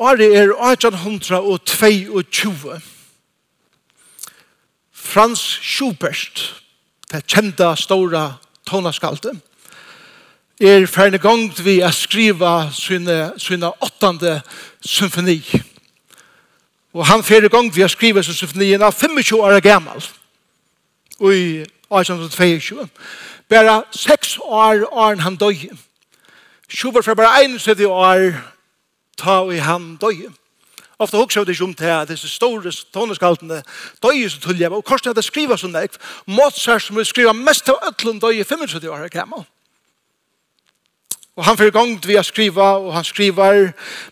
Ari er 1822. Frans Schubert, det kjenta stora tonaskalte, er ferne gang vi å skriva sine, sine åttande symfoni. Og han ferne gang vi å skriva sin symfonien av 25 år gammal. Og i 1822. Bara 6 år åren han døg. Schubert var bare 71 år ta i han døy. Ofta hugsa við um tær, þessi stóru tónskaldna, døyis og tulja og kosta at skriva sum nei. Mozart sum skriva mest av öllum døyi 75 år gamal. Og han fyrir gongt við at skriva og han skrivar,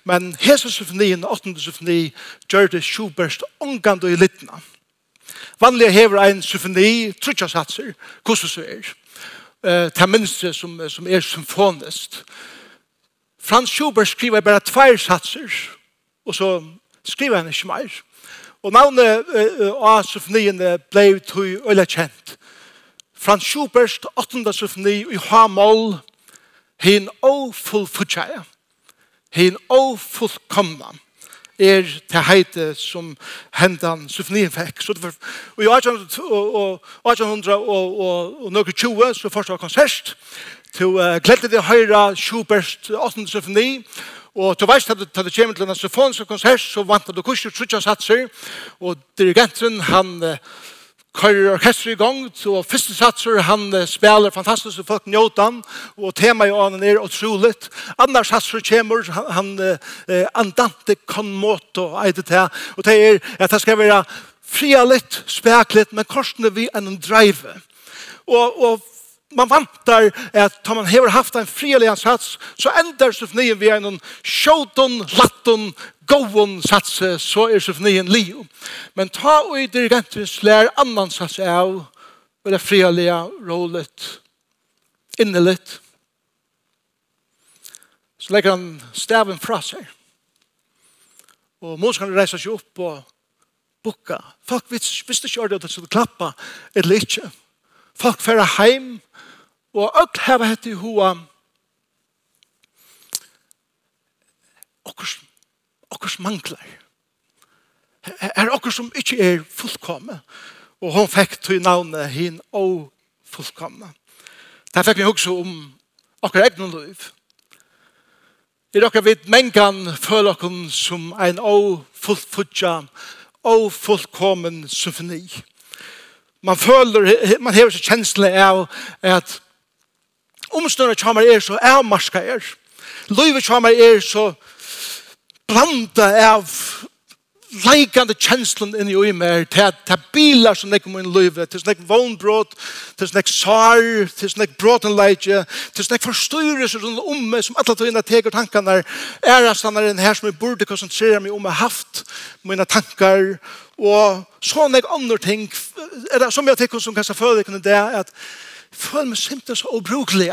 men hesa symfonien, 8. symfoni, gjørði Schubert ongand og litna. Vanliga hever ein symfoni, trutja satser, kussu så er. Eh, ta minst som som er symfonist. Eh, Frans Schubert skriver bare tvær satser, og så skriver han ikke mer. Og navnet av symfonien ble tog øyla kjent. Frans Schubert, 8. symfoni i H-moll, hin og fullfutjeie, hin og fullkomna, er til heite som hendan symfonien fikk. Så det var, og i 1820 så først var konsert, Du uh, gledde deg høyre Schubert 8. symfoni, og du veist at du, du kommer til en symfonisk konsert, så vant du kurser trutja satser, og dirigenten han uh, kører orkester i gang, og første satser han uh, spiller fantastisk, og folk njøter han, og tema i ånden er utrolig. Andre satser kommer han, han uh, andante kan måte og eide til, og det er at det skal være fria litt, speklitt, men korsene vi en drive. Og, og man vantar at tar man hever haft en frilig hans sats, så ender symfonien vi en sjåton, latton, gåon sats, så er symfonien lio. Men ta og i dirigenten lær annan sats av, og det frilige, rålet innelitt. Så legger han staven fra seg. Og musikerne reiser seg opp og bukka. Folk visste ikke ordet at de skulle klappa eller ikke. Folk færre heim Og öll hefa hett i hoa okkurs, okkurs manglar. Er okkurs som ikkje er fullkomme. Og hon fekk tog navnet hin og fullkomme. Det fekk vi også om okkar egnon liv. Er råkar vid mengan føler okkar som ein og fullfudja og fullkommen symfoni. Man føler, man hever seg kjensle av at omstående kommer er så er. Marska er. Løyve kommer er så blanda av leikande kjenslen inni og i mer, til at bilar som nekker min løyve, til snakk vondbrot, til snakk sar, til snek broten leikje til snakk forstyrres rundt om meg, som alle tog teker tankene, er at han er en her som jeg burde konsentrere meg om jeg haft mine tankar, og sånne andre ting, er det som jeg tenker som kanskje føler kunne det, at føler meg simpelthen så obrukelig.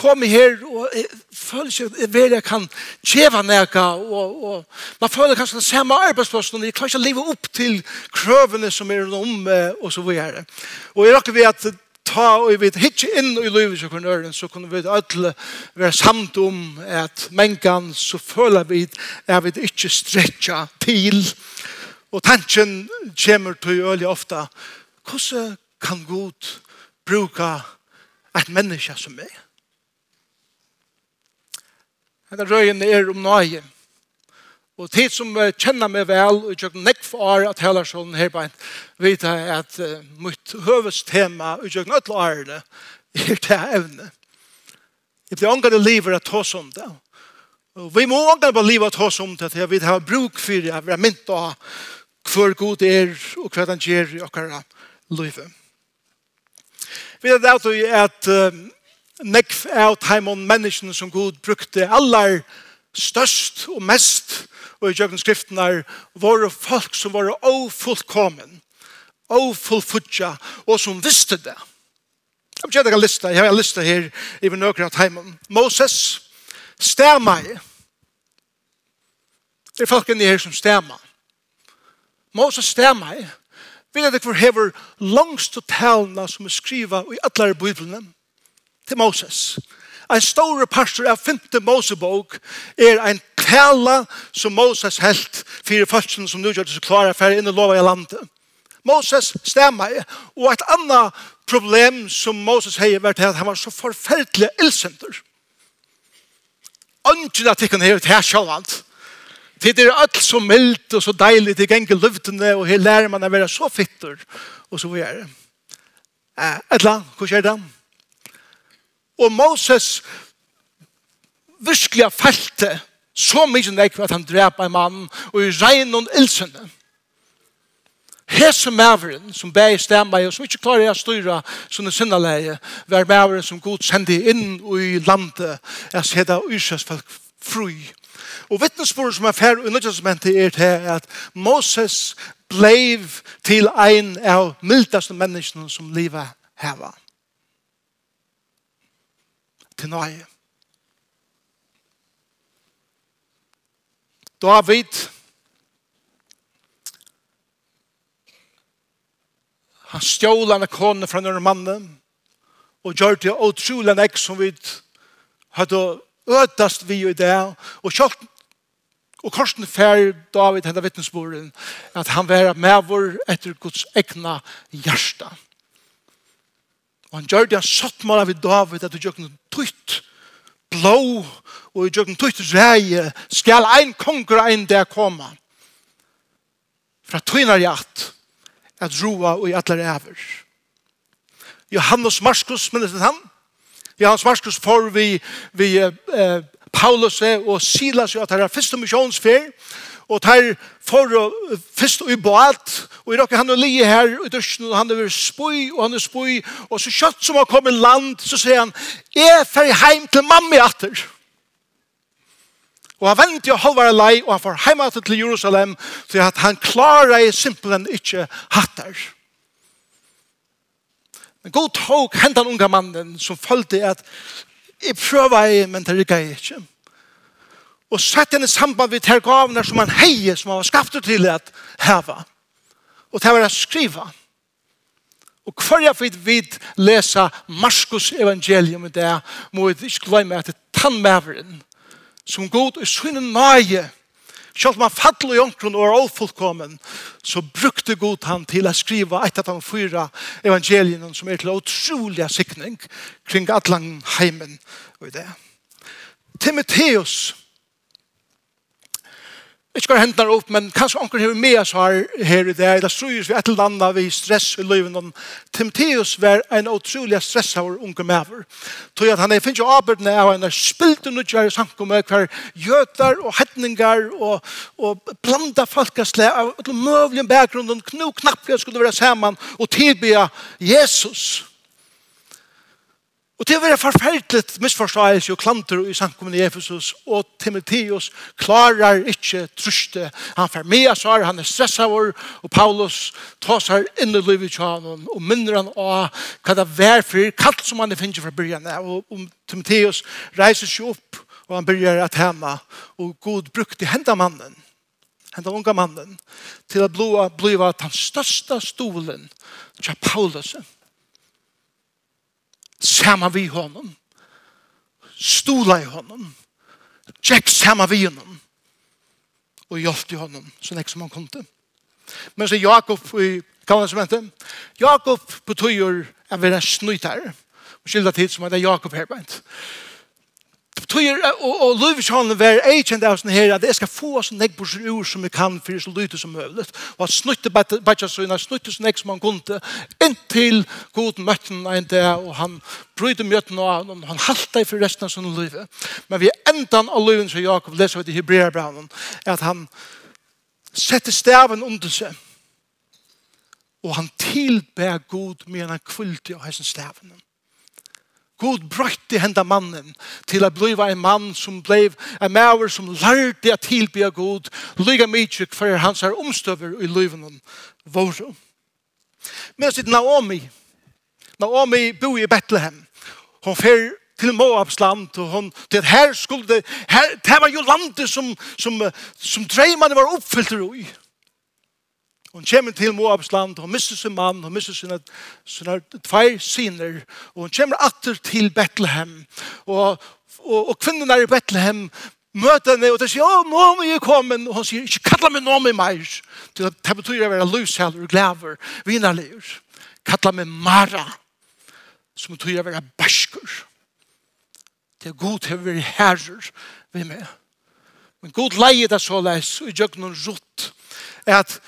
Kom her og jeg føler ikke at jeg, jeg kan kjeva nega og, og man føler kanskje det samme arbeidsplassen og jeg klarer ikke å leve opp til krøvene som er om og så videre. Og jeg rakker ved at ta og vi hitje inn i livet så kunne øren, så kunne vi alle være samt om at mengan så føler vi at vi ikke stretcha til og tanken kommer til øye ofte hvordan kan god bruka et menneske som meg. Hette røyen er om nøye. Og tid som kjenner meg vel, og ikke nekk for året at heller sånn her på en, vet jeg at uh, mitt høvestema, og ikke nødt til året, er det evne. Jeg blir ångre livet at hos om det. Og vi må ångre på livet at hos om det, at vi har bruk for det, at vi har mynt av hver god er, og hva den gjør i akkurat livet. Vi vet at vi at nekv av taimon menneskene som Gud brukte allar størst og mest og i jøkken skriften er våre folk som var ofullkommen ofullfudja og som visste det Jeg vet ikke en lista, jeg har en lista her i min økere av taimon Moses, stemmer Det er folkene her som stemmer Moses stemmer Vi vet hvor hever langst til talene som er skriva i alle biblene til Moses. En store pastor av 5. Mosebok er en tala som Moses helt fyrir førsten som nu gjør det så klare for inn i lova i landet. Moses stemmer og et annet problem som Moses har vært at han var så forferdelig ildsenter. Ønsken at ikke han har til her sjålant. Det er alt så mildt og så deilig til genge løftene, og her lærer man å være så fitter, og så videre. annet, hva skjer det? Og Moses virkelig felte så mye nek at han dreper en mann, og i regn og ildsene. Hese maveren som bæg stemma i og som ikke klarer å styre sånne sinneleie, var maveren som god sendte inn i landet jeg sida ursøs folk fru Og vittnesbordet som er ferdig i nødvendighetsmentet er til at Moses blev til ein av mildaste menneskene som livet heva. Til nøye. David han stjål han kone fra nøyre mannen og gjør det utrolig nek som vi hadde ødast vi i det og kjørt Og korsen fær David hendet vittnesbordet at han var med vår etter Guds egna hjärsta. Og han gjør det han satt med av David at du gjør noe tøyt blå og i gjør noe tøyt reie skal ein konger ein der komme. Fra tøyner hjert at roa og i atler ever. Johannes Marskus, minnes det han? Johannes Marskus får vi, vi eh, Paulus og Silas at det er første misjonsfer, og tar for å først i båt, og i råkker han og lige her i dørsen, og han er spøy, og han er spøy, og så kjøtt som har kommet land, så sier han, jeg fer heim til mamma atter. Og han vent jo halvare lei, og han får heim til Jerusalem, for at han klarer jeg simpelthen ikke hattar. Men god tog hentan unga mannen som følte at jeg prøver, jeg, men det rikker jeg ikke. Og sett henne samband med her gavene som han heier, som han var skapt til at heva. Og det var å skrive. Og hver jeg vidt vidt lese Marskos evangelium i det, må jeg ikke glemme at det er tannmæveren som god i synen nøye Selv om han fattelig omkron og er ofullkommen, så brukte Gud han til å skrive et av de fyra evangeliene som er til utrolig sikning kring atlan heimen og det. Timotheus, ikke hva hendene opp, men kanskje onker har med oss her, her i det, eller strøys vi et eller annet vi stress i livet. Timotheus var en utrolig stress av unge maver. Tog at han er finnes jo arbeidene av en spilt og nødgjør i samkommet, hver gjøter og hedninger og, og blanda folkesle av møvlig og knu knappelig skulle være sammen og tilbe Jesus. Og det var forferdelig misforståelse og klanter i samkommet i Efesus, og Timotheus klarar ikke truste. Han får med oss her, han er stresset vår, og Paulus tar seg inn i livet til han og minner han av hva det var for kalt som han finner fra byrjan. Og, og Timotheus reiser seg opp, og han byrjar at hema, og Gud brukte henda mannen, henda unga mannen, til å bliva den største stolen til Paulusen samma vi honom, stola i honom, tjekk samma vi honom, og hjälpte honom så nek som han kom. Men så Jakob i kallet Jakob betyr at vi er snytare, og skilda tid som heter Jakob herbeint. Tøyer, og, og Løvsjånen var agent av sånne her, at jeg skal få sånn nek borser ur som jeg kan for så lyte som mulig. Og at snutte bætja søgna, snutte sånn nek som han kunne, inntil god møtten en dag, og han brydde møtten av han, han halte for resten av sånne livet. Men vi endan av livet som Jakob leser ut i Hebreabranen, at han setter staven under seg, og han tilbær god med han kvilte av hessen stavenen. God brøyte henda mannen til at bliva en mann som blev en maver som lærte at tilbya God, lyga mykje for hans her omstøver i lyven våre. Men sitt Naomi, Naomi bor i Bethlehem. Hon fer til Moabs land, og hon, det her skulle, her, det var jo landet som, som, som dreimene var oppfyllt i. Hon kommer til Moabs land, hon mister sin mann, hon mister sina, sina tvei syner, og hon kommer atter til Bethlehem. Og, og, og kvinnen er i Bethlehem, møter henne, og de sier, «Å, nå må jeg komme!» Og hon sier, «Ikke kalla meg nå med meg!» Til at det betyr å være løsheller, glæver, vinerleger. Kalla meg Mara, som betyr å være bæskur. Det er god til å være herrer ved meg. Men god leie det så leis, og jeg gjør noen rutt, er at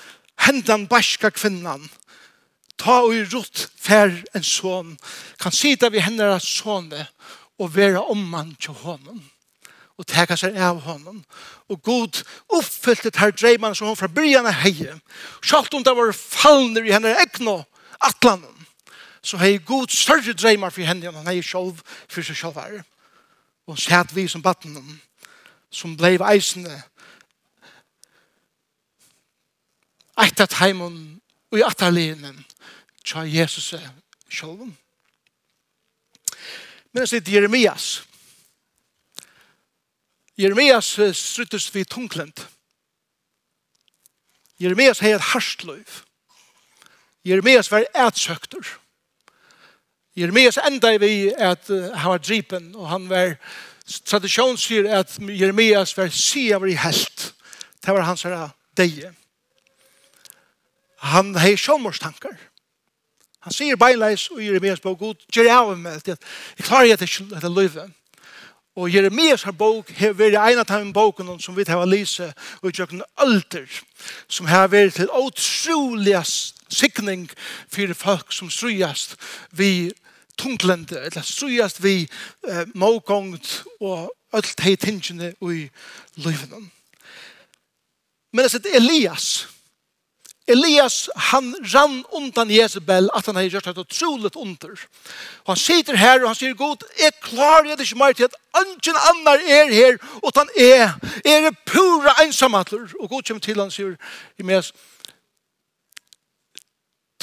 hendan barska kvinnan, ta og i rott fær en son, kan sida vi hennar sonne og vera omman til honom og teka seg av honom. Og god oppfyllte her dreiman som hon fra byrjan av heie. Sjalt om det var fallner i henne egna atlanen, så hei god større dreimar for henne enn han hei sjolv for seg sjolv her. Og sæt vi som battenen, som blei eisende eitat heimen og i atalinen tja Jesus sjolven. Men det er Jeremias. Jeremias struttes vid tungklent. Jeremias har et harstløyv. Jeremias var ætsøkter. Jeremias enda vi at han var dripen, og han var tradisjon sier at Jeremias var sier i helt. Det var hans herre deie han har sjåmorstankar. Han sier beinleis og Jeremias bok god, gjør jeg av meg til at jeg klarer jeg til dette livet. Og Jeremias har bok, har vært en av de bokene som vi har lyse og i kjøkken alter, som har vært til utrolig sikning for folk som strøyast vi tunglende, eller strøyast vi eh, mågångt og alt de tingene i livet. Men det er Elias, Elias, han rann undan Jezebel at han har gjort et otroligt under. Og han sitter her og han sier, God, jeg klarer jeg det ikke mer til at ingen annar er her, og han er, er pura ensamheter. Og God kommer til han og sier, Elias,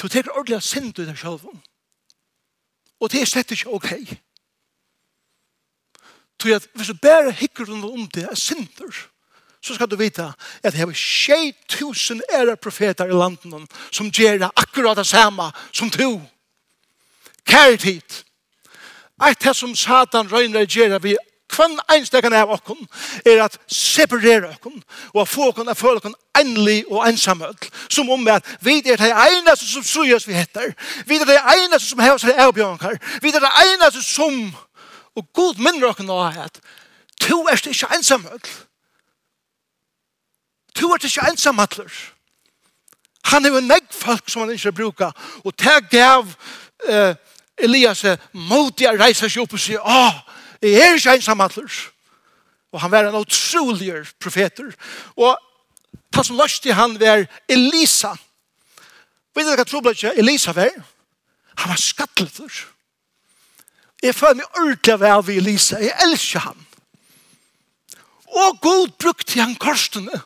du tenker ordentlig synd i deg selv. Og det er slett ikke ok. Tror jeg at hvis du bare hikker under om det, er synder, så skal du vite at det er 6000 ære profeter i landet som gjør det akkurat det samme som to. Kære tid. Eit det som Satan røyner gjør vi kvann einstekan av okkon er at separere okkon og få okkon at føle okkon enlig og ensamøll som om at vi er det eneste som sujas vi heter vi er det eneste som hevs her avbjørnkar vi er det eneste som og god minner okkon av at to er ikke ensamøll Du er ikke ensam, Atler. Han er jo en folk som han ikke bruker. Og det gav uh, Elias mot å reise seg opp og si, å, jeg er ikke ensam, Atler. Og han var en utrolig profeter. Og det som løste til han var Elisa. Vet du hva tror ikke Elisa var? Han var skattleter. Jeg føler meg ordentlig vel ved Elisa. Jeg elsker han. Og god brukte han korsene.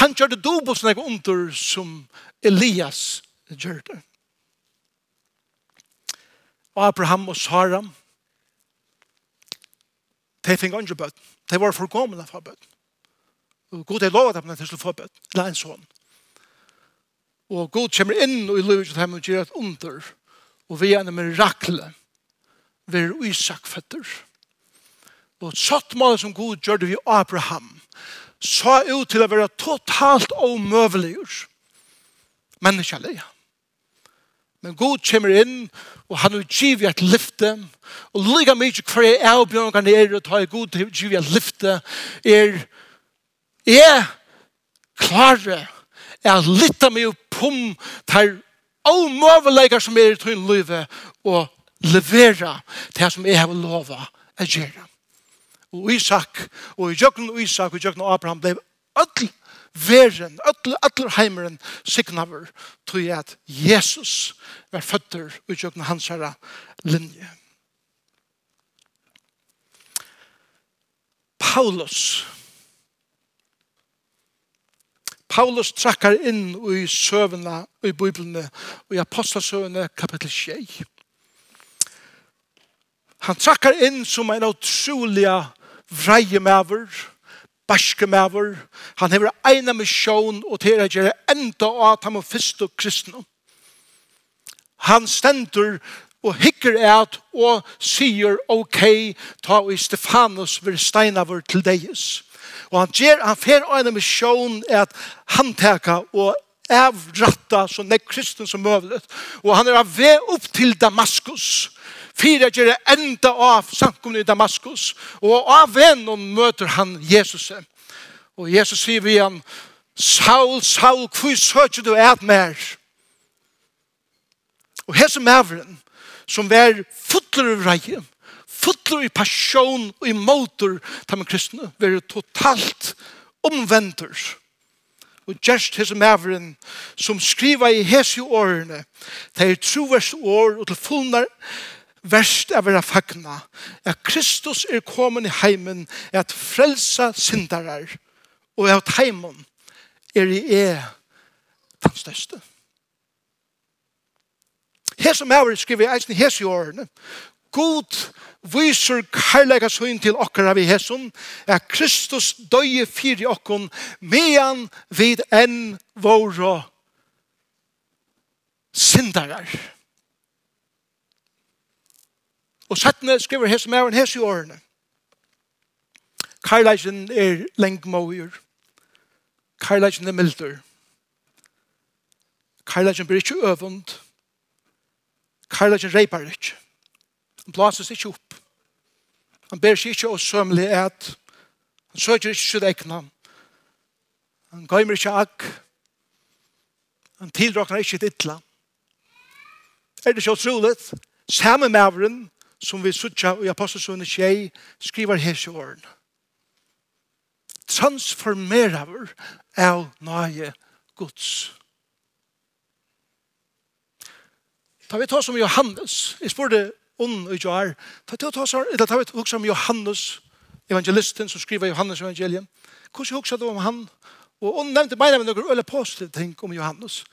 Han gjør det dobbelt sånn under som Elias gjør det. Abraham og Sara, de fikk andre bøtt. De var forkommende for bøtt. Og God er lovet dem at de skulle få bøtt. Det er en sånn. Og God kommer inn og i livet til dem og gjør et under. Og vi er en mirakle. Vi er uisakføtter. Og satt mål som God gjør det vi Abraham. Abraham så ut til å være totalt omøvelig. Menneskelig. Men god kommer inn, og han vil give et lyfte, og lika mye hver jeg er avbjørnene er, og tar god til å give et lyfte, er jeg klare er litt av meg pum til omøveligur som er i tøyn livet, og levera det som jeg har lovet å gjøre og Isak, og i jøkken og Isak og i jøkken og Abraham ble ødel veren, öll, öll heimeren signaver tog at Jesus var føtter og jøkken hans herre linje. Paulus Paulus trakkar inn i søvnene i Bibelene og i Apostelsøvnene kapittel 6. Han trakkar inn som en utrolig vreie mever, barske mever. Han hever eina misjon og til å gjøre enda at han må fyrst og kristne. Han stender og hikker et og sier ok, ta i Stefanus vil steina vår til deis. Og han gjør, han fer eina misjon at han teka og avratta så nek kristen som møvlet. Og han er av vei opp til Damaskus. Fyra gjør enda av samkomne i Damaskus, og av vennen møter han Jesus. Og Jesus sier vi han, Saul, Saul, hvor søker du et mer? Og hese maveren, som var fotler i reie, fotler i passion og i motor, ta med kristne, var totalt omvender. Og gjerst hese maveren, som skriva i hese årene, det er trovers år og til fullnar, verst av vera fagna, at Kristus er kommet i heimen, at frelsa syndarar, og at heimen er i e den største. Her som er skriver eisen i hese årene, God viser kærlega søgn til okkara vi hesson, at Kristus døye fyri okkon, mean vid enn våre syndarar. Syndarar Og settene skriver hese med en hese i årene. Karlæsjen er lengmåger. Karlæsjen er milder. Karlæsjen blir ikke øvund. Karlæsjen reipar ikke. Han blases ikke opp. Han ber seg ikke å sømle et. Han søker ikke sitt egna. Han gøymer ikke akk. Han tildragner ikke et ytla. Er det så utrolig? Samme maveren som vi suttja i apostelsønne tjei, skriver hese åren. Transformerer av nøye gods. Ta vi ta som Johannes, jeg spurte ond og jar, ta vi ta som, eller ta vi ta som Johannes, evangelisten som skriver Johannes evangelium, hvordan huksa du om han? Og ond nevnte meg med noen øyne positive ting om Johannes.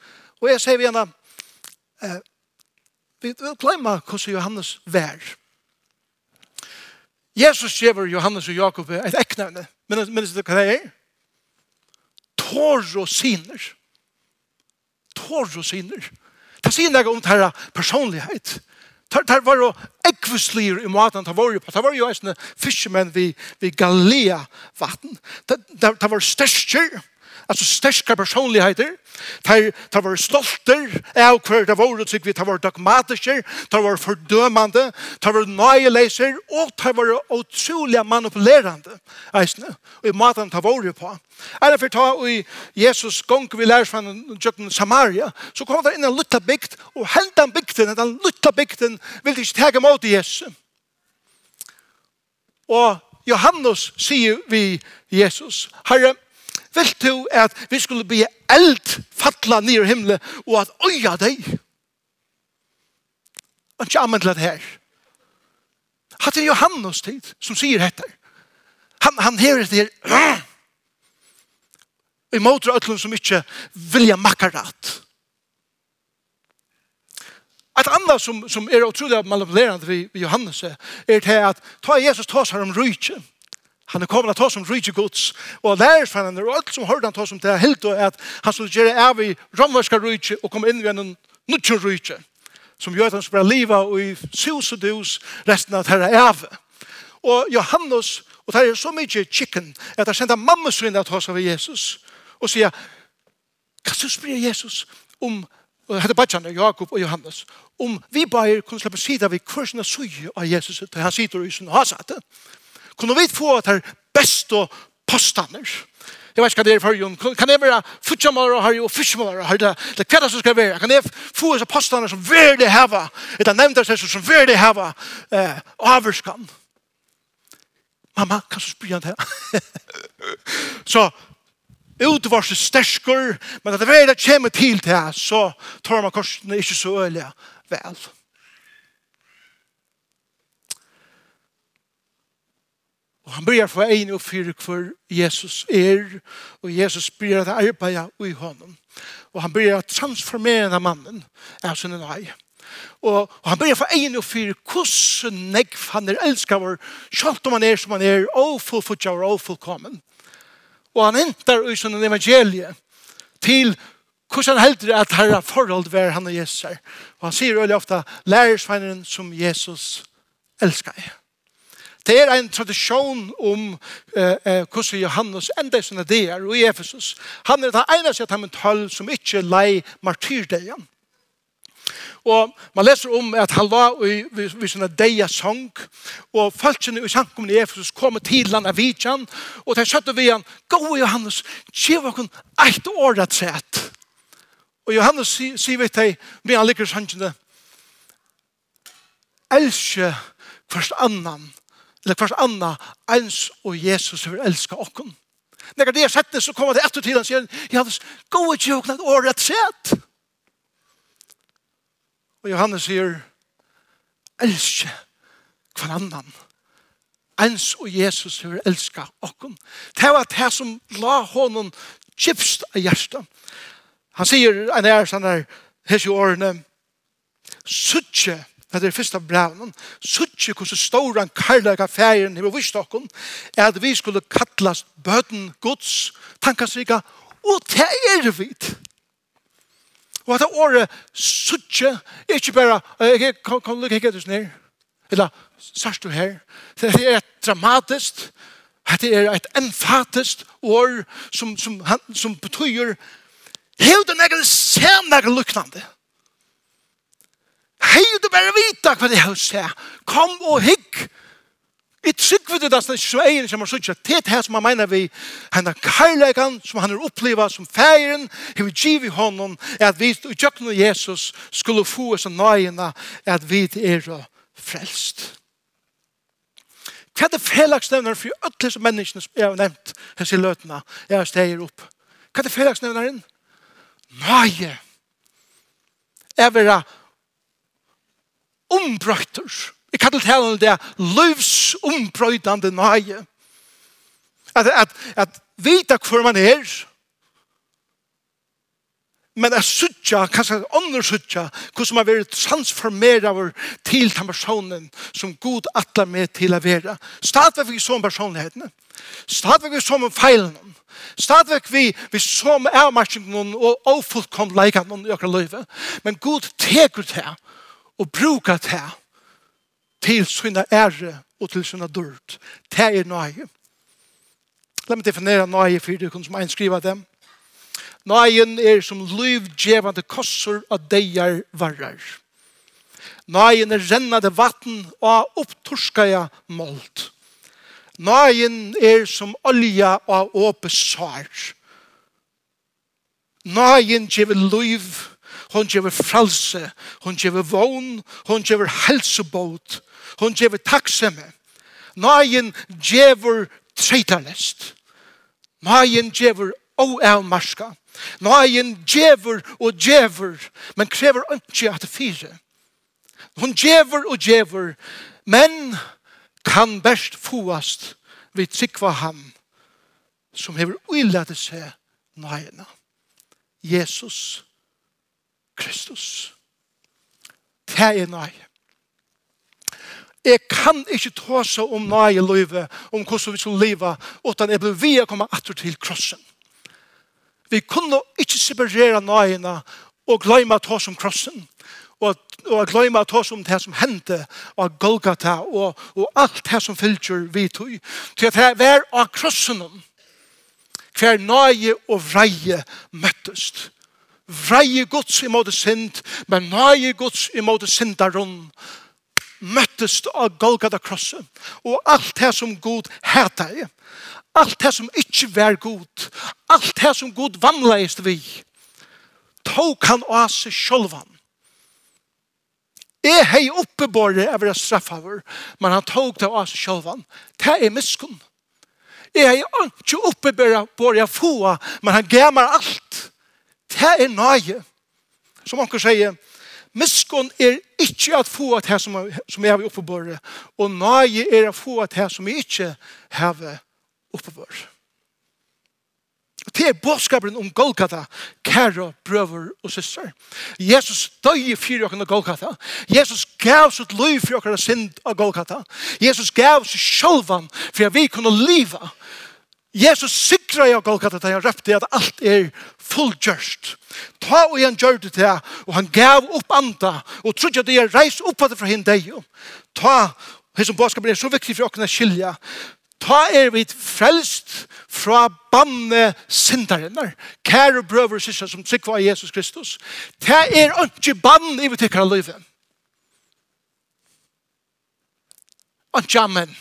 Og jeg sier vi henne, eh, vi vil glemme hvordan Johannes vær. Jesus skjever Johannes og Jakob et eknevne. Men minnes du hva det er? Tår og siner. Tår og siner. Det sier noe om denne personlighet. Det var jo ekvislir i maten det var jo på. Det var jo en fiskemenn vi vid Galea vatten. Det var størstjer altså sterske personligheter, De, de var stolter av hver det var, tykker vi, der var dogmatiske, de var fordømende, de var nøyeleser, og de var utrolig manipulerende, eisne, og i maten de var på. Eller for ta, i Jesus gong vi lærer fra Jøkken Samaria, så kom det inn en lutta bygd, og hentan bygden, den lutta bygden, vil ikke tega mot Jesus. Og Johannes sier vi Jesus, Herre, Vil du at vi skulle bli eld fatla nir himle og at øya deg? Og ikke anmenn det her. Hatt er Johannes tid som sier dette. Han, han hever det her. I måter øtlun som ikke vilja makkarat. Et annet som, som er utrolig manipulerende ved Johannes er det at ta Jesus tar seg om rydkjen Han er kommet til oss som rydde gods, og lær for henne, og alt som hørte han til oss som det er helt og at han skulle gjøre av i romverska rydde og komme inn i en nødtjør rydde, som gjør at han skulle liva og i sus og dus resten av dette av. Og Johannes, og det er så mye chicken, at han sendte mamma sin til oss av Jesus, og sier, kan du spyrir Jesus om og det heter badjane, Jakob og Johannes, om vi bare kunne slippe sida vi kvarsina suje av Jesus, til han sitter i sin hasate, Kunne vi få at her beste påstander? Jeg vet ikke hva det er for Jon. Kan jeg være futjamalere her og futjamalere her? Det er hva som skal være. Kan jeg få disse påstander som verlig heva? er nevnt seg som verlig heva eh, averskan. Mamma, kan du spyrja han det? så, utvarset sterskur, men at det verlig kommer til det, så tar man korsene ikke så øyelig vel. Vel. Og han börjar få en og fyra kvar Jesus er, og Jesus börjar at arbeida i honom. Og han börjar at transformera mannen av sin nøy. Og, og han börjar få en og fyra hvordan negv han er elskar vår, sjalt om han er som han er, og fullfutja og fullkommen. Og han entar i sin evangelie til hvordan han heldur at herra forhold var han og Jesus er. Og han sier veldig ofta, lærersveineren som Jesus elskar jeg. Det er en tradisjon om eh, eh, hvordan Johannes enda i sånne der og i Efesus. Han er det eneste av dem tøll som ikke lei martyrdeien. Og man leser om at han var i, i, vid sånne deia sang, og falskene i sangkommen i Efesus kom til han av vidjan, og de søtte vi han, gå Johannes, kjev okkur eit år sett. Og Johannes sier vi til, vi han liker sangene, elsker først annan, eller kvart anna, ens og Jesus vil elska okken. Når det er sett det, så kommer det etter tiden og sier, Johannes, gå og tjokk noe år sett. Og Johannes sier, elske hver annan. Ens og Jesus vil elska okken. Det var det som la honom kjipst av hjertet. Han sier, en er sånn her, hese årene, suttje det er første brevnen, suttje hvordan stor han karlaga færen i okkur er at vi skulle kallast bøten gods, tankasrika, og det er vi. Og at året suttje, ikke bare, jeg kan lukke ikke etter snir eller sørst du her, det er dramatisk, det er et enfatist år som, som, som betyr, hevde nekker sen nekker luknande. Det Hei, du bare vita hva det er å se. Kom og hygg. Jeg trykker det at det er sveien som har suttet er det som han mener vi Han er karlægan som han har opplevet som feiren Hei, vi giv i hånden er at vi i tjøkken av Jesus skulle få oss av nøyene at vi er frelst. Hva er det felagsnevneren for alle disse menneskene som jeg har nevnt hans i løtene har steger opp? Hva er det felagsnevneren? Nøye. Jeg vil ha ombrøyter. Jeg kan til tale det løvs ombrøytende nøye. At, at, at vita hvor man er, men jeg suttja, kanskje at ånder suttja, hvordan man vil transformere vår til den personen som god atler med til å være. Stadvek vi som personlighetene. Stadvek vi som feilene. Stadvek vi, vi som avmarskingen og ofullkomne leikene i åkere løyve. Men god teker til og bruka det til sina ære og til sina dyrt. Det er nøye. La meg definere nøye for det som en skriver dem. Nøyen er som livgjevande kossor av deier varrar. Nøyen er rennade vatten og opptorskaja målt. Nøyen er som olja og åpe sår. Nøyen gjever liv Hon gjever fralse, hon gjever vogn, hon gjever helsebåt, hon gjever taksemme. Nøyen gjever treitarlest. Nøyen gjever oavmarska. Nøyen gjever og gjever, men krever ikke at det fire. Hon gjever og gjever, men kan best foast vi tryggva ham som hever uillade seg nøyena. Jesus Kristus. Det er nøye. Jeg kan ikke ta seg om nøye løyve, om hvordan vi skal leve, utan jeg blir via komme atter til krossen. Vi kunne ikke separere nøyene og glemme å ta om krossen, og, og glemme å ta om det som hendte, og Golgata, og, og alt det som fylgjør vi tog. Til at det var av krossen, hver nøye og vreie møttest vreie gods imot synd, men nøye gods imot syndaren, møttest av Golgata krosset. Og alt det som Gud heta i, alt det som ikke var Gud, alt det som Gud vannleist vi, tok han av seg sjolvan. Jeg hei oppebåret av det straffavur, men han tok det av seg sjolvan. Det er miskunn. Jeg hei ikke oppebåret av få, men han gav alt Det er nøye. Som han kan si, miskunn er ikke at få at her som, som jeg har oppe på og nøye er at få at her som jeg ikke har oppe på det er bådskapen om Golgata, kære brøver og søster. Jesus døg i okkar av Golgata. Jesus gav sitt liv for okkar av synd av Golgata. Jesus gav sitt sjølvan for at vi kunne liva Jesus sikra i Golgata da han røpte at alt er fullgjørst. Ta og han gjør det til, og han gav opp anda, og trodde at det er reis opp at det fra henne deg. Ta, her som bådskapen er så viktig for åkne skilja, ta er vi frelst fra banne sindarinnar, kære brøver og syster som sikva av Jesus Kristus. Ta er ikke banne i vi tikkara livet. Ikke amen.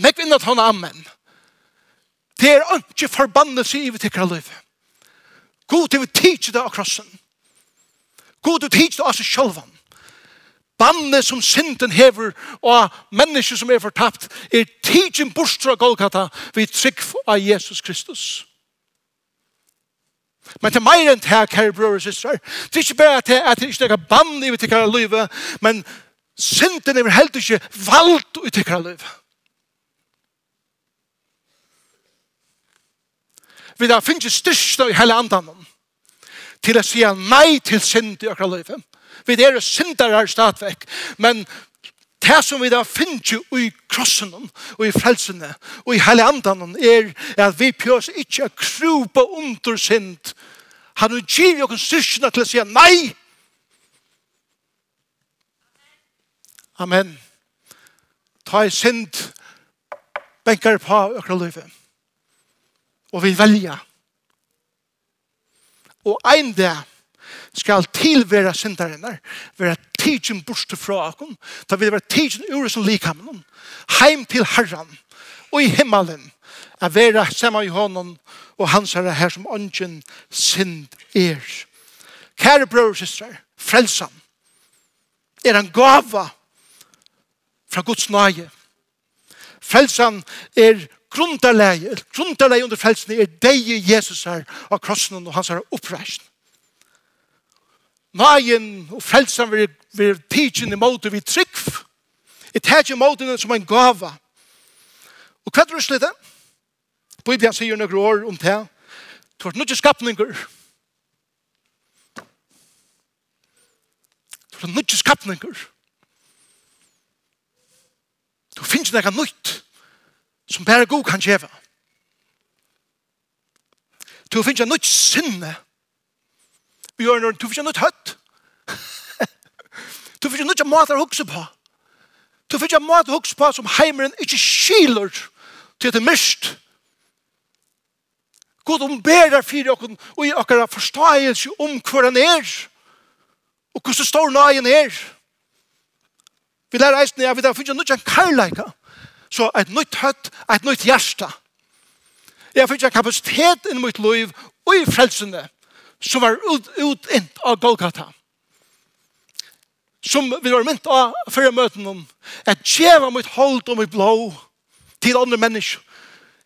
Nekk vinnet hånda amen. Amen. Det er ikke forbannet seg i vi tikkere liv. God til vi tidsi det av krossen. God til vi tidsi det av seg sjølvan. Bannet som synden hever og mennesker som er fortapt er tidsin bostra Golgata vi trygg av Jesus Kristus. Men til meir enn her, kære bror og systrar, det er ikke bare at det er ikke noe bann i vi tikkere livet, men synden er heller ikke valgt i tikkere livet. vi da finnes styrst i hele andan til å si nei til synd i akkurat livet. Vi er syndere stadvekk, men det som vi da finnes i krossen og i frelsene og i hele andan er at vi pjøs ikke å krupa under synd. Han gir jo styrsta til å si nei. Amen. Ta i synd benkar på akkurat livet og vi velja. Og ein dag skal tilvære syndarinnar, være tidsin borste fra akon, da vil være tidsin ure som likamen, heim til herran, og i himmelen, er vera samme i honom, og hans herre her som ånden synd er. Kære bror og søstre, frelsan, er en gava fra Guds nage. Frelsan er grunderleie, grunderleie under frelsene er deg Jesus her av krossen og hans her oppreisen. Nagen og frelsen vil, vil tidsen i måte vi trygg. Jeg tar ikke den som en gava. Og hva er det slitt det? Bibelen sier noen år om det. Du har noen skapninger. Du har noen skapninger. Du finnes noe nytt som bare god kan gjøre. Du finner ikke noe sinne. Vi gjør noe, du finner ikke noe høtt. du finner ikke noe mat å hukse på. Du finner ikke mat å hukse på som heimeren ikke skiler til det mist. God omberer for dere og i dere forståelse om hva han er. Og hvordan står nøyen er. Vi lærer eisen, ja, vi finner ikke noe kærleika. Så et nytt høtt, et nytt hjerte. Jeg fikk kapasitet inn mot liv og i frelsene som var ut, ut inn av Golgata. Som vi var mynt av før møten om at djeva mitt hold og mitt blå til andre mennesker.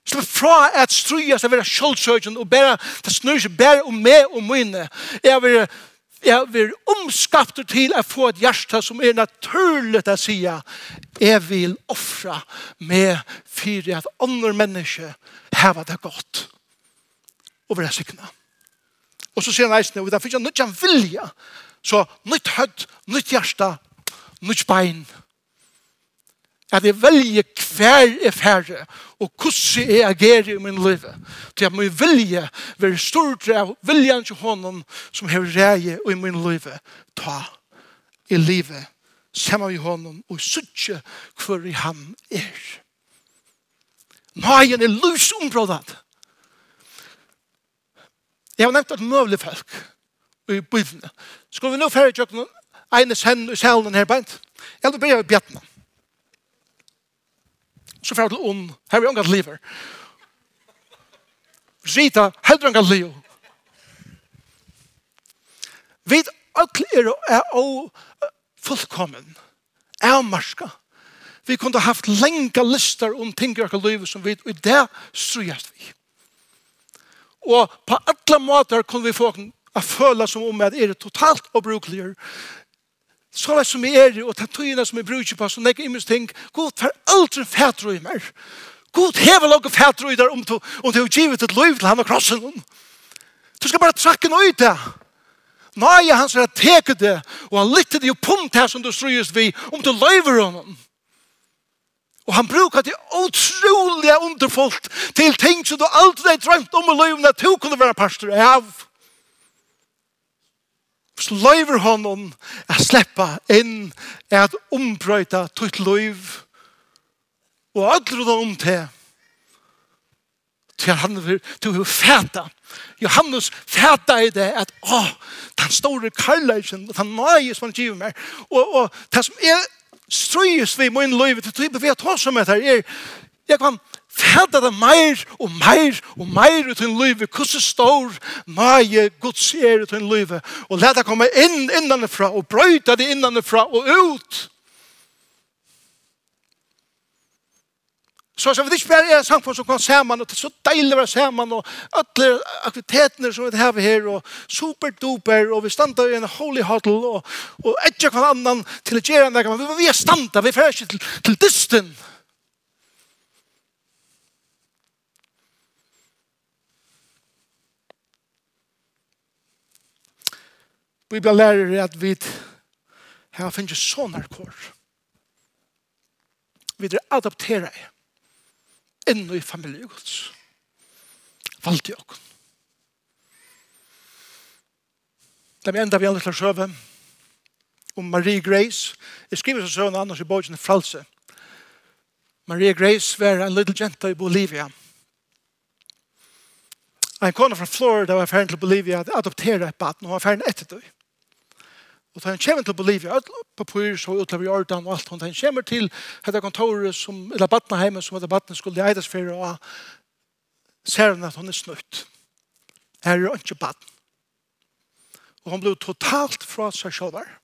Slipp fra at struja seg være sjølvsøkjen og bare det snur seg bare om meg og mine. Jeg vil jeg vil omskapte til å få et hjerte som er naturlig å si jeg vil offre med for at andre mennesker har det godt og være sikne. Og så sier han eisene, og derfor ikke han nødt vilja, så nytt hødd, nytt hjerte, nytt nytt bein, at jeg velger hver er færre, og hvordan jeg agerer i min liv. Til at min vilje være stort av viljen til hånden som har reie i min liv. Ta i livet, sammen med hånden, og suttje hver i han er. Nøyen er lusområdet. Jeg har nevnt at møvlig folk i bøyvene. Skal vi nå færre tjøkken ene sen i salen her beint? Jeg vil begynne med bjettene så får jeg til ond, her er vi omgått livet. Rita, heldur omgått liv. Vi alle er og fullkommen, er marska. Vi kunne haft lenge lister om ting i akkurat livet som vi, og det strøyest vi. Og på alle måter kunne vi få å føle som om at er totalt og så det som er og ta tøyene som er bruker på som legger imens ting god for aldri fætre i mer god hever lage fætre i der om du om du har givet et liv til han og krossen du skal bare trakke noe ut det Nei, han skal teke det, og han lytte det jo punkt her som du strøyes vi, om du løyver honom. Og han brukar det utrolig underfullt til ting som du aldri drømt om i livet, at du kunne være pastor av så løyver honom å slippe inn at ombrøyta tutt løyv og ødler det om til til han vil til å fæta. Johannes fæta i det at å, den store karlæsjen den nøye som han giver meg og, og det som er strøyes vi må inn løyve til type vi har tås om etter er jeg kan fatta det meir og meir og meir ut i livet, hvordan stor mye Guds er ut i livet, og let det komme inn innanifra, og brøyta det innanifra og ut. Så, så vi ikke bare er samfunn som kan sammen, og det er så deilig å være sammen, og alle aktivitetene som vi har her, og superduper, og vi standa i en holy huddle, og, og etter hver annan til å gjøre en dag, men vi er standa, vi fer ikke til, til dysten. Bibelen lærer at vi har finnet sånne kår. Vi er adopteret inn i familiegods. Valgte jeg. Det er enda vi andre til å søve om Marie Grace. Jeg skriver så søvn annars i bogen Fralse. Marie Grace var en liten jenta i Bolivia. En kone fra Florida var ferdig til Bolivia at adoptere et baden og var ferdig etter det. Og da han kommer til Bolivia, alle papur så utover Jordan og alt, og han kommer til dette kontoret som, eller Batnaheimen som dette Batna, skulle eides for, og ser han at hun er snutt. Her er ikke Batn. Og hun ble totalt fra seg selv her.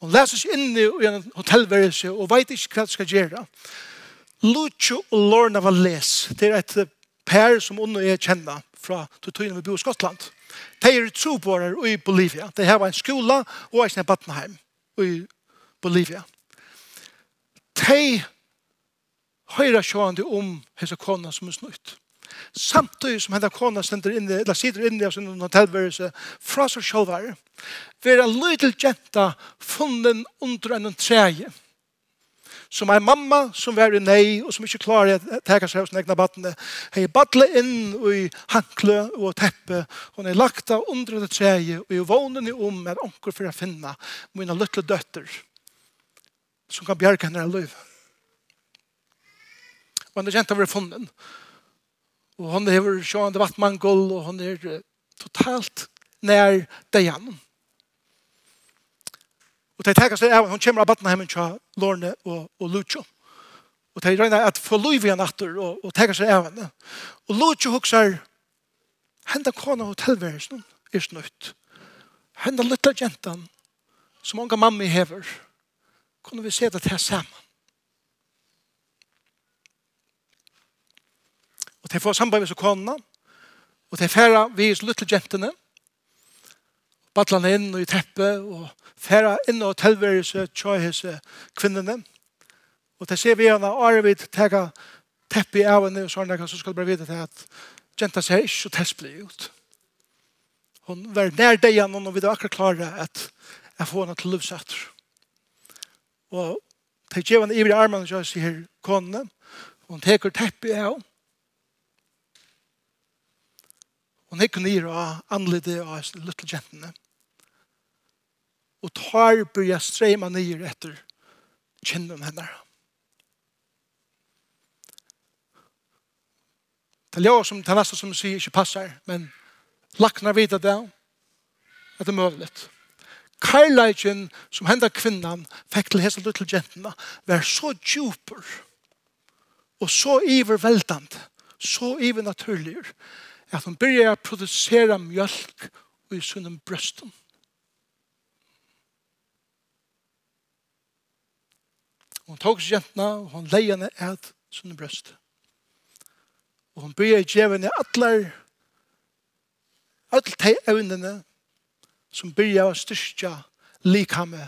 Hun leser seg inn i en hotellværelse og vet ikke hva det skal gjøre. Lucio og Lorna var les. det er et per som hun og jeg kjenner fra tog vi bor i Skottland. De er troborer i Bolivia. De har en skola og en battenheim i Bolivia. De høyre sjående om hese kona som er snutt. Samtidig som henne kona sender inn, eller sitter inn i sin hotellværelse fra seg sjølvare, vil en lydel jenta funnen under en treje som er mamma som var i nei og som ikke klarer å teka seg av sin egne battene. Hei badle inn i hankle og teppe. Hun er lagt av under det treet og i vånen i om med onker for å finne mine lytte døtter som kan bjerke henne av liv. Og henne jenta var funnen. Og henne er sjående vattmangol og henne er totalt nær det gjennom. Og de tenker seg av, hun kommer av Battenheimen til Lorne og, og Lucho. Og de regner at få lov igjen atter og, og tenker seg av henne. Og Lucho hukser, henda kona hotellversen er snutt. Henda lytta jentan, som unga mamma hever, kunne vi se det her sammen. Og de får samarbeid med kona, og de færa vi lytta jentene, battlan inn i teppet og færa inn og tilværelse tjøyhese kvinnene. Og det ser vi henne arvid tega teppet i avene og sånn så skal du bare vite til at jenta ser ikke så testbli ut. Hun var nær deg igjen og vi var akkurat klare at jeg får henne til løvsatter. Og det gjør henne i armene så jeg sier konene hun teker teppet av henne Hon hekk nir og anlede av little jentene og tar börja strema nyer efter kinden henne. Det er jo som tar nästa som sier inte passar, men lacknar vidare det at det er mulig. Karlægen som hendte kvinnan fikk til hese til jentene var så djuper og så iverveldende, så ivernaturlig at hun begynte å produsere mjölk i sunnen brøsten. Og hun tok seg jentene, og hun leie henne et sunne brøst. Og hun bygde i djevene atler, alle de evnene, som bygde av styrke likhamme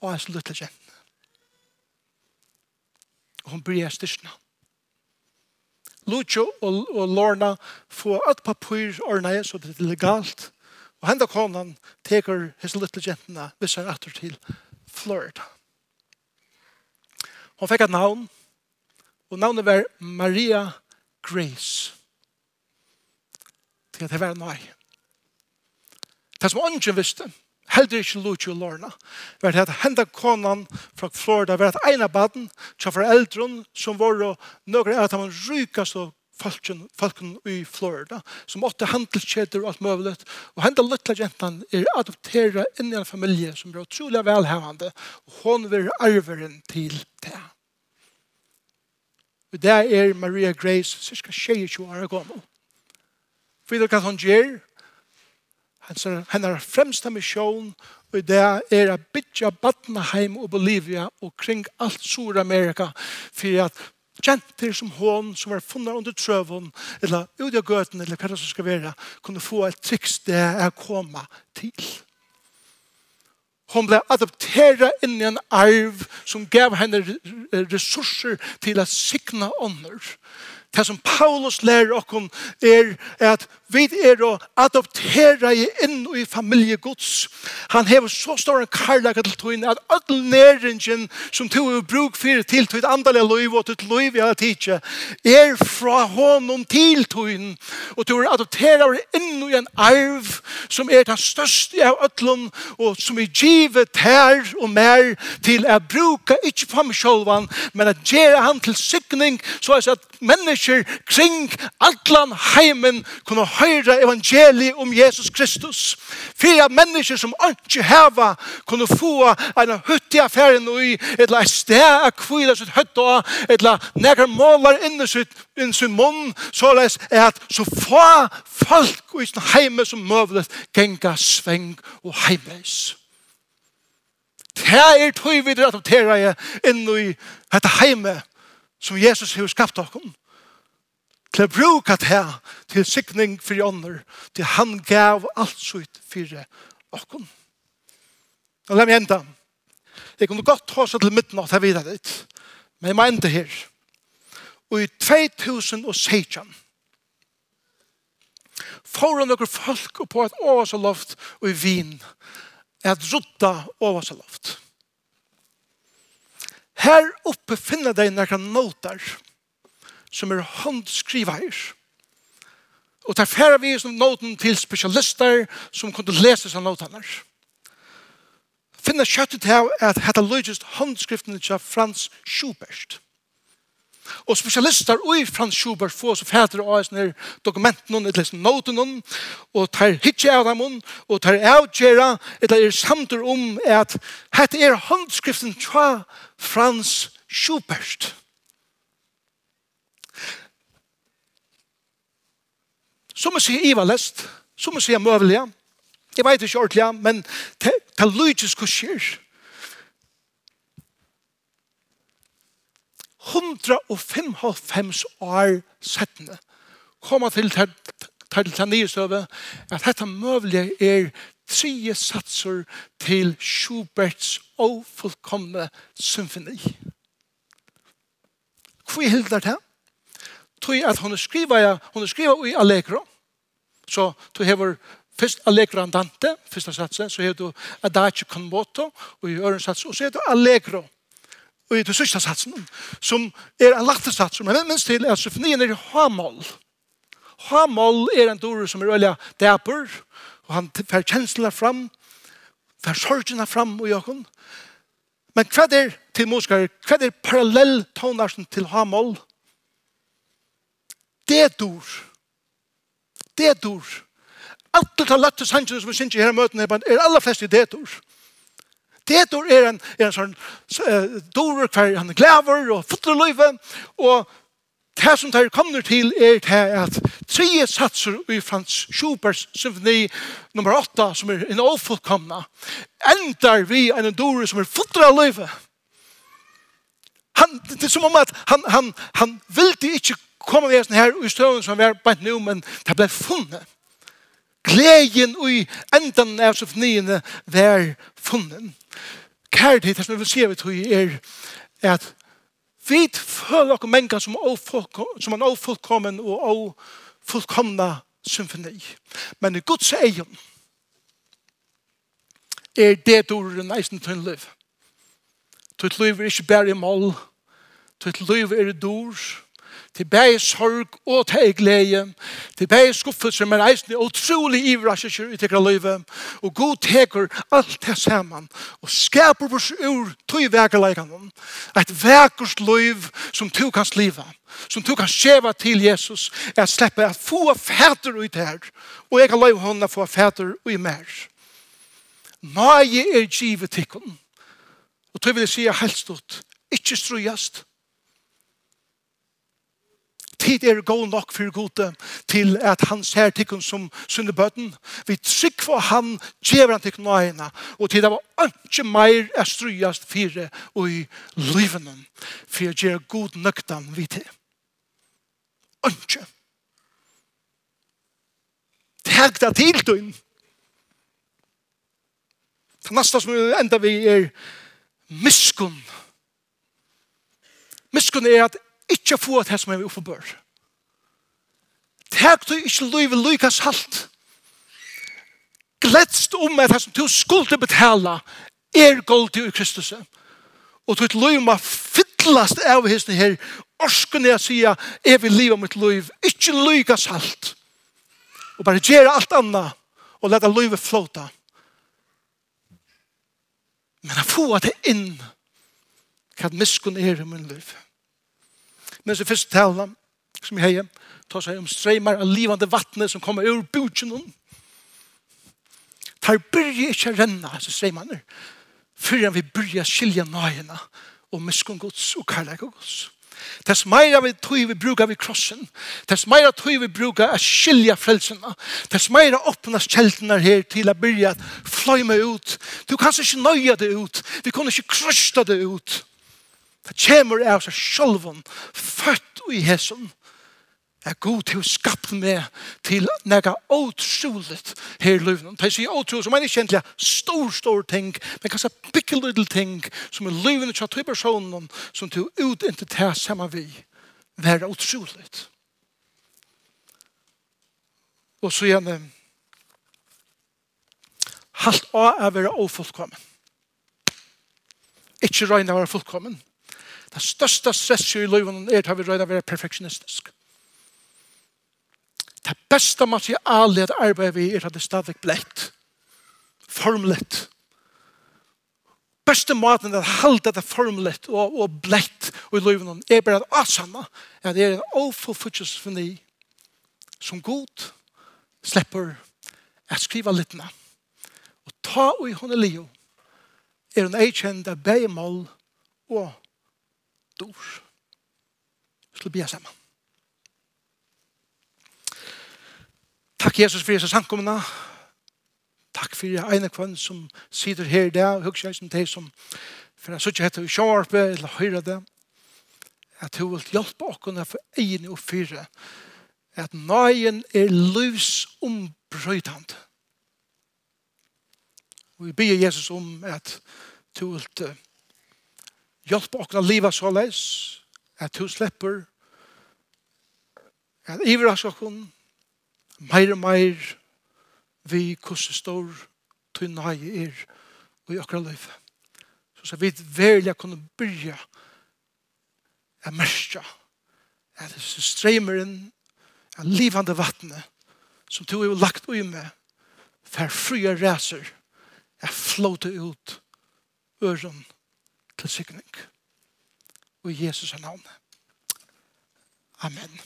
og hans lytte jentene. Og hun bygde å styrke Lucio og, og Lorna får et papir ordnet så det er legalt. Og henne konan teker hans lytte jentene hvis han er til Florida. Hon fikk et navn, og navnet var Maria Grace. Til at det var nøy. Det som ånden visste, heldur ikke Lucio Lorna, var det at henda konan fra Florida var at eina baden til foreldren som var og noen av dem rykast og folken, folken i Florida, som åtte handelskjeder og alt mulig. Og henne lytte jentan er adopteret inn i en familie som er utrolig velhavende, og hun vil arveren til det. Og det er Maria Grace, cirka 22 år gammel. For det kan hun gjøre, henne er fremste misjon, og det er å bytja Batnaheim og Bolivia og kring alt Sur-Amerika for at kjenter som hon, som var funnet under trøven, eller ut av gøten, eller hva det som skal være, kunne få et triks det er kommet til. Hon ble adopteret inn i en arv som gav henne ressurser til å sikne ånder. Det som Paulus lærer oss er at Vi er å adoptere i inn i familie Guds. Han hever så stor en karlaga til togene at all næringen som tog er bruk for til tøyne andre liv og til liv i alle tidsje er fra honom til togene og tøyne adoptera i inn i en arv som er den største av ødlen og som er givet her og mer til å bruka ikke på meg selv men at gjøre han til sykning så at mennesker kring allan heimen kunne høyre evangeliet om Jesus Kristus. Fyra mennesker som ikke heva kunne få en huttig affæren i et eller annet sted av kvile sitt høtt og et eller annet måler inne sitt inn sin munn så er at så få folk i sin heime som møvlet genga sveng og heimeis. Det er tog vi det at de inn i dette heime som Jesus har skapt okkur til å bruke det til sikning for ånder, til han gav alt sitt for åkken. Og la meg enda. Jeg kunne godt ta seg til midnatt her videre litt, men jeg må enda her. Og i 2016 får han noen folk på et åvaseloft og i vin et rutta åvaseloft. Her oppe finner de noen noter som som er håndskriva her. Og der færer vi som noten til spesialister som kunne lese seg noten her. Finne kjøttet til at hette logist håndskriften til Frans Schubert. Og spesialister i Frans Schubert får så fæter av sånne dokumenten og eller noten og tar hitje av dem og tar avgjera eller er samtidig om at hette er håndskriften til Frans Schubert. Schubert Som man sier Iva lest, som man sier møvelige. Jeg vet ikke ordentlig, men det er lydes hva skjer. 155 år settende kommer til til den nye støve at dette møvelige er tre satser til Schuberts og fullkomne symfoni. Hvor er det her? tog at hon skriva ja, hon skriva i Allegro. Så tog hever først Allegro andante, første satsen, så hever du Adagio con moto, og i øren satsen, og så hever du Allegro og i den sørste satsen, som er en lagte satsen, men minst til at symfonien er hamål. Hamål er en dore som er veldig dæper, og han fer kjenslene fram, fer sorgene fram og jokken. Men hva er til musikere, hva er parallell tonarsen til hamål? Det dur. Det dur. Alt det lagt til sannsynene som vi synes i her møtene er aller flest i det dur. Det dur er en, er en sånn uh, dur hver han glæver og fotleløyve og det som det kommer til er det at tre satser i Frans Schubert's symfoni nummer 8 som er en ofullkomna endar vi en dore som er fotleløyve. Han, det er som om at han, han, han vildi ikke kommer vi hesen her i støvn som vi er bant nå, men det ble funnet. Gleden i enden av sofniene var funnet. Kærlighet, det som vi vil si av det er at vi føler oss mennesker som, som en ofullkommen og ofullkomna symfoni. Men i Guds egen er det du er eisen til en liv. Tutt liv er ikke bare i mål. Tvitt liv er i dors til bæg sorg og til glede, til bæg skuffelse, men eisen er utrolig ivrasjer i tekra løyve, og god teker alt det sammen, og skaper vårs ur tøy vekerleikene, et vekers løyv som du kan sliva, som du kan skjeva til Jesus, er at slippe at få fæter ut her, og jeg kan løyve hånda få fæter ut mer. Nøye er givet tikkene, og tøy vil jeg si helst ut, ikke strøyast, Tid er god nok for gode til at han ser tikkun som sunne bøtten. Vi trygg for han djever han tikkun nøyene. Og til det var ikke mer er strujast fire og i livenen. For å gjøre god nøktan vi til. Ikke. Takk deg til du inn. Det neste som enda vi er miskunn. Miskunn er at ikke få det som er oppebør. Takk du ikke løyve lykkes halt. Gledst om at det som du skulle betale er gold til Kristus. Og du løyve må fyllast av hesten her. Orsken jeg sier, jeg vil livet mitt løyve. Ikke lykkes halt. Og bare gjøre alt annet og lette løyve flåta. Men jeg får det inn hva miskunn er i min løyve. Men så først tala, som jeg heier, ta seg om streymar av livande vattne som kommer ur bukjen. Tar byrje ikke renna, så streimane, før vi byrje skilja nøyena og miskun gods og karlæg og gods. Tess meira vi tog vi brukar vi krossen. Tess meira tog vi brukar a skilja frelsena, Tess meira öppnas her til a att börja flöjma ut. Du kanske inte nøya det ut. vi kan inte krossa det ut. Det kommer av seg sjolven, født i hesen, er god til å skapte meg til nega åtroligt her i livet. Det sier åtroligt, som er ikke egentlig stor, stor ting, men kanskje bikke little ting som er livet til tre personen som til ut ikke til samme vi. Være åtroligt. Og så igjen, halt av å være ofullkommen. Ikke røyne å være fullkommen, Det største stresset i livet er at vi røyder å være perfeksjonistisk. Det beste materialet at arbeidet vi er at det stadig blett. Formlet. Beste maten at halda det formlet og, og blett i livet er bare at asamma at det er en ofullfutsjusfoni som god slipper at skriva littna. Og ta og i hon er lio er en eikjenda beimål og dor. ord. Så skal be sammen. Takk Jesus for disse samkommene. Takk for jeg ene kvann som sitter her i dag, og høyre som de som for jeg sitter etter i kjørpe, eller høyre det. At du vil hjelpe åkene for egen og fyre. At nøyen er løs livsombrøydende. Og vi ber Jesus om at du vil Hjelp oss å så leis, at du slipper, at iveras oss, meir og meir, vi kusse stor, tunna i er, og i akkurat liv. Så så vi velja kunne byrja, a mørkja, at det er streymeren, a livande vattnet, som du har lagt ui med, for fria reser, at flåte ut, øren, til sikning. Og i Jesus' navn. Amen.